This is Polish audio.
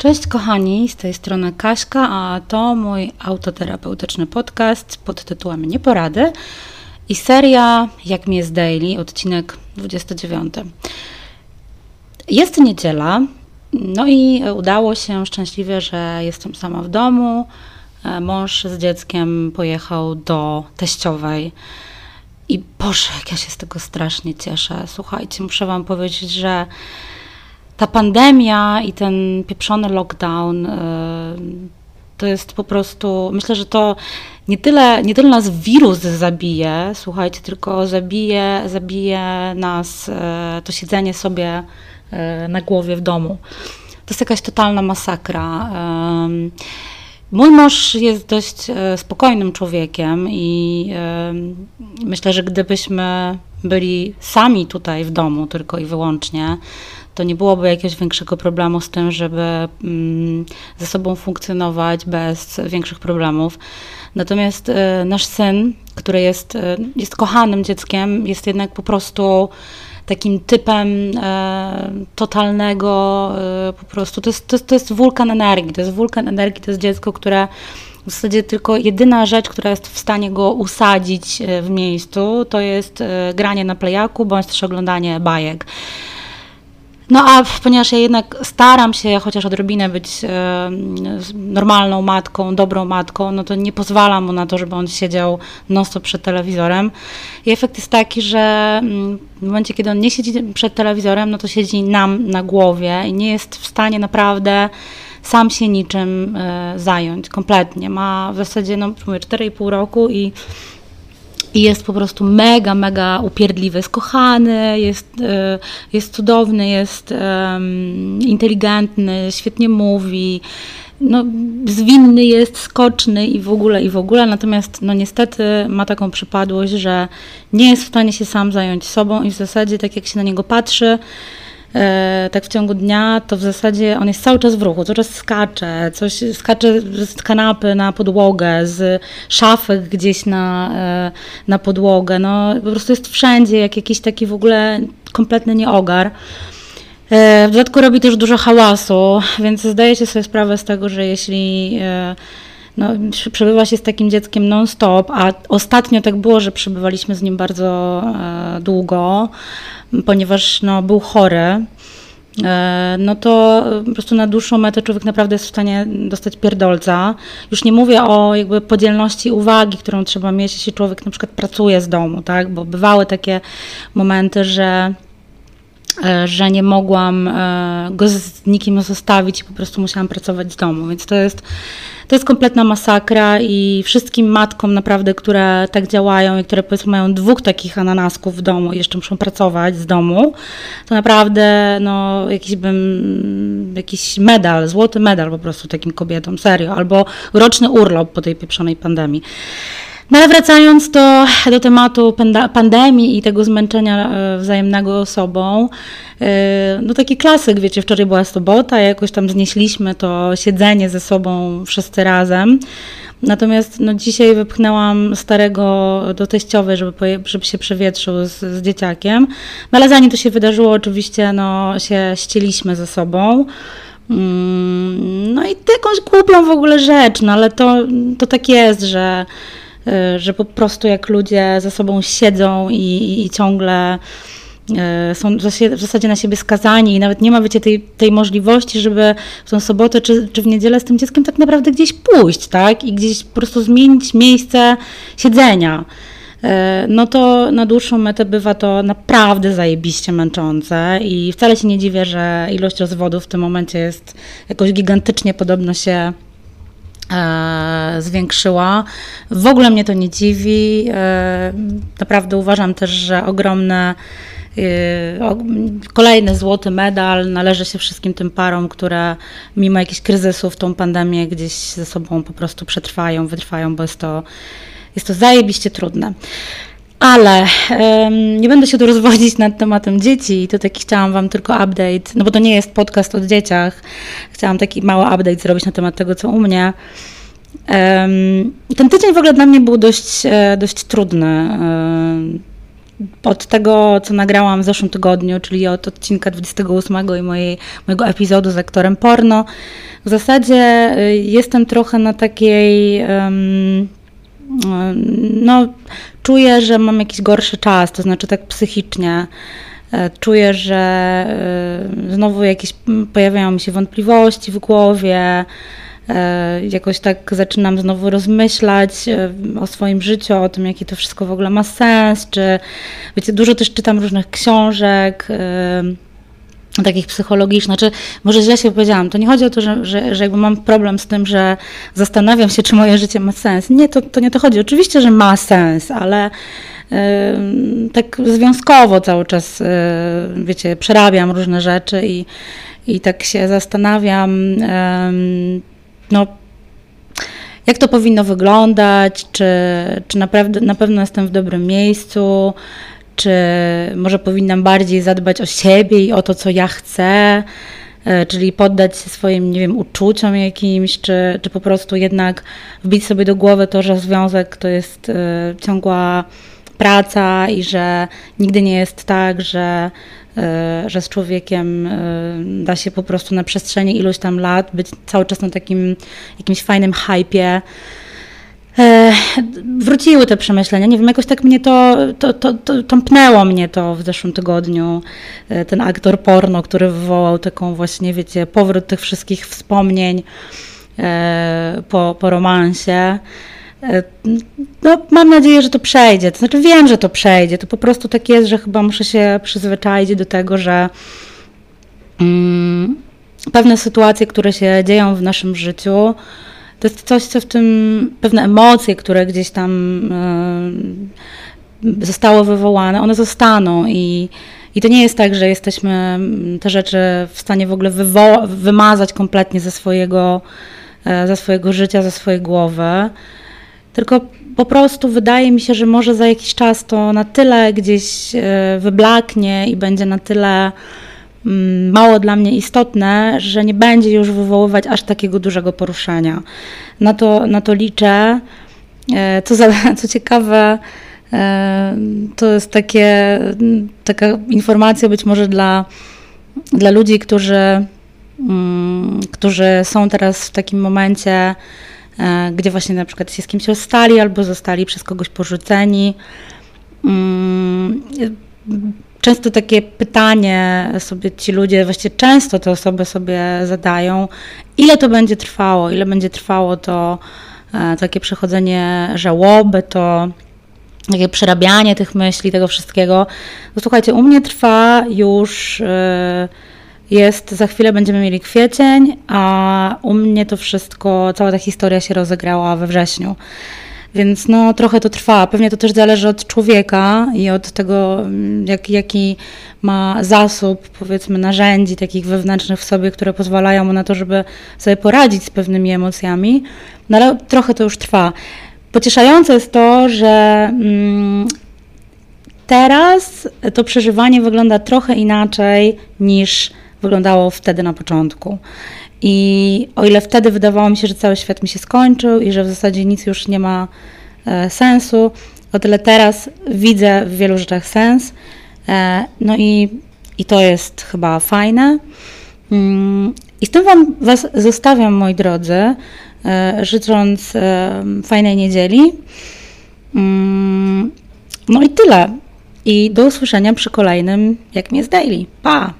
Cześć kochani, z tej strony Kaśka, a to mój autoterapeutyczny podcast pod tytułem Nieporady i seria Jak mi jest daily, odcinek 29. Jest niedziela, no i udało się szczęśliwie, że jestem sama w domu. Mąż z dzieckiem pojechał do teściowej. I Boże, jak ja się z tego strasznie cieszę. Słuchajcie, muszę Wam powiedzieć, że ta pandemia i ten pieprzony lockdown y, to jest po prostu, myślę, że to nie tyle, nie tyle nas wirus zabije, słuchajcie, tylko zabije, zabije nas y, to siedzenie sobie y, na głowie w domu. To jest jakaś totalna masakra. Mój mąż jest dość spokojnym człowiekiem i myślę, że gdybyśmy byli sami tutaj w domu tylko i wyłącznie, to nie byłoby jakiegoś większego problemu z tym, żeby mm, ze sobą funkcjonować bez większych problemów. Natomiast e, nasz syn, który jest, e, jest kochanym dzieckiem, jest jednak po prostu takim typem e, totalnego, e, po prostu to jest, to, to jest wulkan energii, to jest wulkan energii, to jest dziecko, które w zasadzie tylko jedyna rzecz, która jest w stanie go usadzić w miejscu, to jest granie na plejaku bądź też oglądanie bajek. No a ponieważ ja jednak staram się chociaż odrobinę być e, normalną matką, dobrą matką, no to nie pozwalam mu na to, żeby on siedział non-stop przed telewizorem. I efekt jest taki, że mm, w momencie, kiedy on nie siedzi przed telewizorem, no to siedzi nam na głowie i nie jest w stanie naprawdę sam się niczym e, zająć kompletnie. Ma w zasadzie, no mówię, 4,5 roku i i jest po prostu mega, mega upierdliwy, jest kochany, jest, e, jest cudowny, jest inteligentny, świetnie mówi, no, zwinny jest, skoczny i w ogóle, i w ogóle, natomiast no niestety ma taką przypadłość, że nie jest w stanie się sam zająć sobą i w zasadzie tak jak się na niego patrzy, tak w ciągu dnia, to w zasadzie on jest cały czas w ruchu, cały czas skacze, coś skacze z kanapy na podłogę, z szafek gdzieś na, e, na podłogę, no po prostu jest wszędzie, jak jakiś taki w ogóle kompletny nieogar. E, w dodatku robi też dużo hałasu, więc zdajecie sobie sprawę z tego, że jeśli no, przebywa się z takim dzieckiem non-stop, a ostatnio tak było, że przebywaliśmy z nim bardzo długo, ponieważ no, był chory, e, no to po prostu na dłuższą metę człowiek naprawdę jest w stanie dostać pierdolca. Już nie mówię o jakby podzielności uwagi, którą trzeba mieć, jeśli człowiek na przykład pracuje z domu, tak? Bo bywały takie momenty, że e, że nie mogłam e, go z nikim zostawić i po prostu musiałam pracować z domu. Więc to jest to jest kompletna masakra i wszystkim matkom naprawdę, które tak działają i które powiedzmy mają dwóch takich ananasków w domu i jeszcze muszą pracować z domu, to naprawdę no, jakiś bym, jakiś medal, złoty medal po prostu takim kobietom, serio, albo roczny urlop po tej pieprzonej pandemii. No ale wracając do, do tematu pandemii i tego zmęczenia e, wzajemnego sobą, e, no taki klasyk, wiecie, wczoraj była sobota, jakoś tam znieśliśmy to siedzenie ze sobą wszyscy razem. Natomiast no, dzisiaj wypchnęłam starego do teściowej, żeby, żeby się przewietrzył z, z dzieciakiem. No ale zanim to się wydarzyło, oczywiście no, się ścieliśmy ze sobą. Mm, no i jakąś głupią w ogóle rzecz, no ale to, to tak jest, że że po prostu jak ludzie ze sobą siedzą i, i, ciągle y, są w zasadzie na siebie skazani i nawet nie ma, wiecie, tej, tej możliwości, żeby w tą sobotę czy, czy w niedzielę z tym dzieckiem tak naprawdę gdzieś pójść, tak? I gdzieś po prostu zmienić miejsce siedzenia. Y, no to na dłuższą metę bywa to naprawdę zajebiście męczące i wcale się nie dziwię, że ilość rozwodów w tym momencie jest jakoś gigantycznie podobno się zwiększyła. W ogóle mnie to nie dziwi. E, naprawdę uważam też, że ogromne e, Kolejny złoty medal należy się wszystkim tym parom, które mimo jakichś kryzysów tą pandemię gdzieś ze sobą po prostu przetrwają, wytrwają, bo jest to, jest to zajebiście trudne. Ale um, nie będę się tu rozwodzić nad tematem dzieci, to taki chciałam Wam tylko update, no bo to nie jest podcast o dzieciach. Chciałam taki mały update zrobić na temat tego, co u mnie. Um, ten tydzień w ogóle dla mnie był dość, e, dość trudny. Um, od tego, co nagrałam w zeszłym tygodniu, czyli od odcinka 28 i mojej, mojego epizodu z aktorem porno, w zasadzie y, jestem trochę na takiej. Um, no, czuję, że mam jakiś gorszy czas, to znaczy tak psychicznie. E, czuję, że y, znowu jakieś pojawiają mi się wątpliwości w głowie. E, jakoś tak zaczynam znowu rozmyślać e, o swoim życiu, o tym, jaki to wszystko w ogóle ma sens, czy wiecie, dużo też czytam różnych książek takich psychologicznych, czy może źle się powiedziałam, to nie chodzi o to, że, że, że jakby mam problem z tym, że zastanawiam się, czy moje życie ma sens. Nie, to, to nie to chodzi. Oczywiście, że ma sens, ale tak związkowo cały czas, wiecie, przerabiam różne rzeczy i, i tak się zastanawiam, no, jak to powinno wyglądać, czy, czy naprawdę, na pewno jestem w dobrym miejscu, czy może powinnam bardziej zadbać o siebie i o to, co ja chcę, e, czyli poddać się swoim, nie wiem, uczuciom jakimś, czy, czy po prostu jednak wbić sobie do głowy to, że związek to jest y, ciągła praca i że nigdy nie jest tak, że E, że z człowiekiem e, da się po prostu na przestrzeni iluś tam lat być cały czas na takim jakimś fajnym hypie. E, wróciły te przemyślenia. Nie wiem, jakoś tak mnie to, to, to, to tąpnęło mnie to w zeszłym tygodniu. Ten aktor porno, który wywołał taką właśnie, wiecie, powrót tych wszystkich wspomnień po, po romansie. E, no, mam nadzieję, że to przejdzie. To znaczy, wiem, że to przejdzie. To po prostu tak jest, że chyba muszę się przyzwyczaić do tego, że mm, pewne sytuacje, które się dzieją w naszym życiu, to jest coś, co w tym, pewne emocje, które gdzieś tam y, zostały wywołane, one zostaną i, i to nie jest tak, że jesteśmy mm, te rzeczy w stanie w ogóle wymazać kompletnie ze swojego, e, ze swojego życia, ze swojej głowy. Tylko po prostu wydaje mi się, że może za jakiś czas to na tyle gdzieś e, wyblaknie i będzie na tyle mało dla mnie istotne, że nie będzie już wywoływać aż takiego dużego poruszenia. Na to, na to liczę. E, co, za, co ciekawe, e, to jest takie, taka informacja być może dla, dla ludzi, którzy, mm, którzy są teraz w takim momencie, E, gdzie właśnie na przykład się z kimś rozstali albo zostali przez kogoś porzuceni. Często takie pytanie sobie ci ludzie, właściwie często te osoby sobie zadają, ile to będzie trwało, ile będzie trwało to e, takie przechodzenie żałoby, to takie przerabianie tych myśli, tego wszystkiego. No słuchajcie, u mnie trwa już. Yy, jest, za chwilę będziemy mieli kwiecień, a u mnie to wszystko, cała ta historia się rozegrała we wrześniu. Więc no, trochę to trwa. Pewnie to też zależy od człowieka i od tego, jak, jaki ma zasób, powiedzmy, narzędzi takich wewnętrznych w sobie, które pozwalają mu na to, żeby sobie poradzić z pewnymi emocjami. No ale trochę to już trwa. Pocieszające jest to, że mm, teraz to przeżywanie wygląda trochę inaczej niż wyglądało wtedy na początku. I o ile wtedy wydawało mi się, że cały świat mi się skończył i że w zasadzie nic już nie ma e, sensu, o tyle teraz widzę w wielu rzeczach sens. E, no i, i to jest chyba fajne. Mm, I z tym wam, Was zostawiam, moi drodzy, e, życząc fajnej niedzieli. Mm, no i tyle. I do usłyszenia przy kolejnym Jak mnie z Daily. Pa!